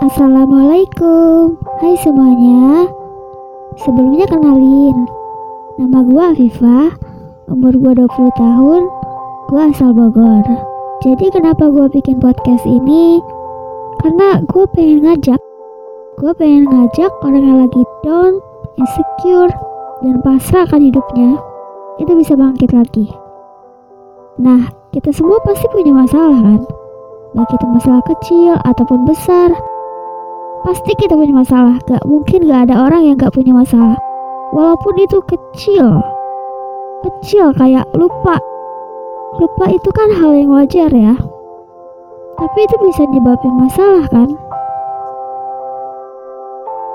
Assalamualaikum. Hai semuanya. Sebelumnya kenalin Nama gue Afifah. Umur gue 20 tahun. Gue asal Bogor. Jadi kenapa gue bikin podcast ini? Karena gue pengen ngajak Gue pengen ngajak orang yang lagi down Insecure Dan pasrah akan hidupnya. Itu bisa bangkit lagi. Nah kita semua pasti punya masalah kan? Baik itu masalah kecil ataupun besar Pasti kita punya masalah. Gak mungkin gak ada orang yang gak punya masalah. Walaupun itu kecil. Kecil kayak lupa. Lupa itu kan hal yang wajar ya. Tapi itu bisa nyebabin masalah kan?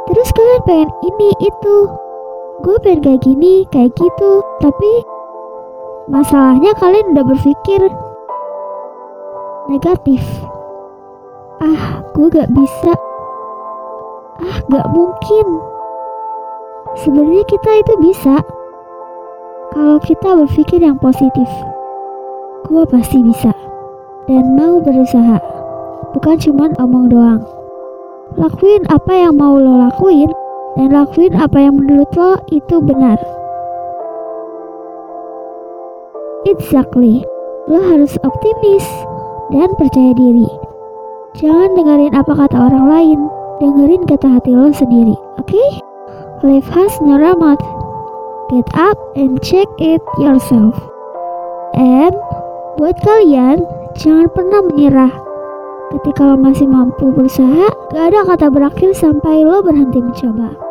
Terus kalian pengen ini itu. Gue pengen kayak gini kayak gitu. Tapi Masalahnya kalian udah berpikir negatif. Ah, gue gak bisa. Ah, gak mungkin. Sebenarnya kita itu bisa. Kalau kita berpikir yang positif. Gue pasti bisa. Dan mau berusaha. Bukan cuman omong doang. Lakuin apa yang mau lo lakuin. Dan lakuin apa yang menurut lo itu benar. Exactly. Lo harus optimis dan percaya diri. Jangan dengerin apa kata orang lain, dengerin kata hati lo sendiri, oke? Okay? Life has no remote. Get up and check it yourself. And buat kalian, jangan pernah menyerah. Ketika lo masih mampu berusaha, gak ada kata berakhir sampai lo berhenti mencoba.